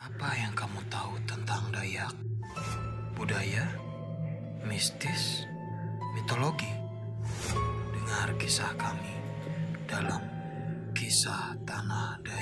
Apa yang kamu tahu tentang Dayak? Budaya, mistis, mitologi. Dengar kisah kami dalam kisah Tanah Dayak.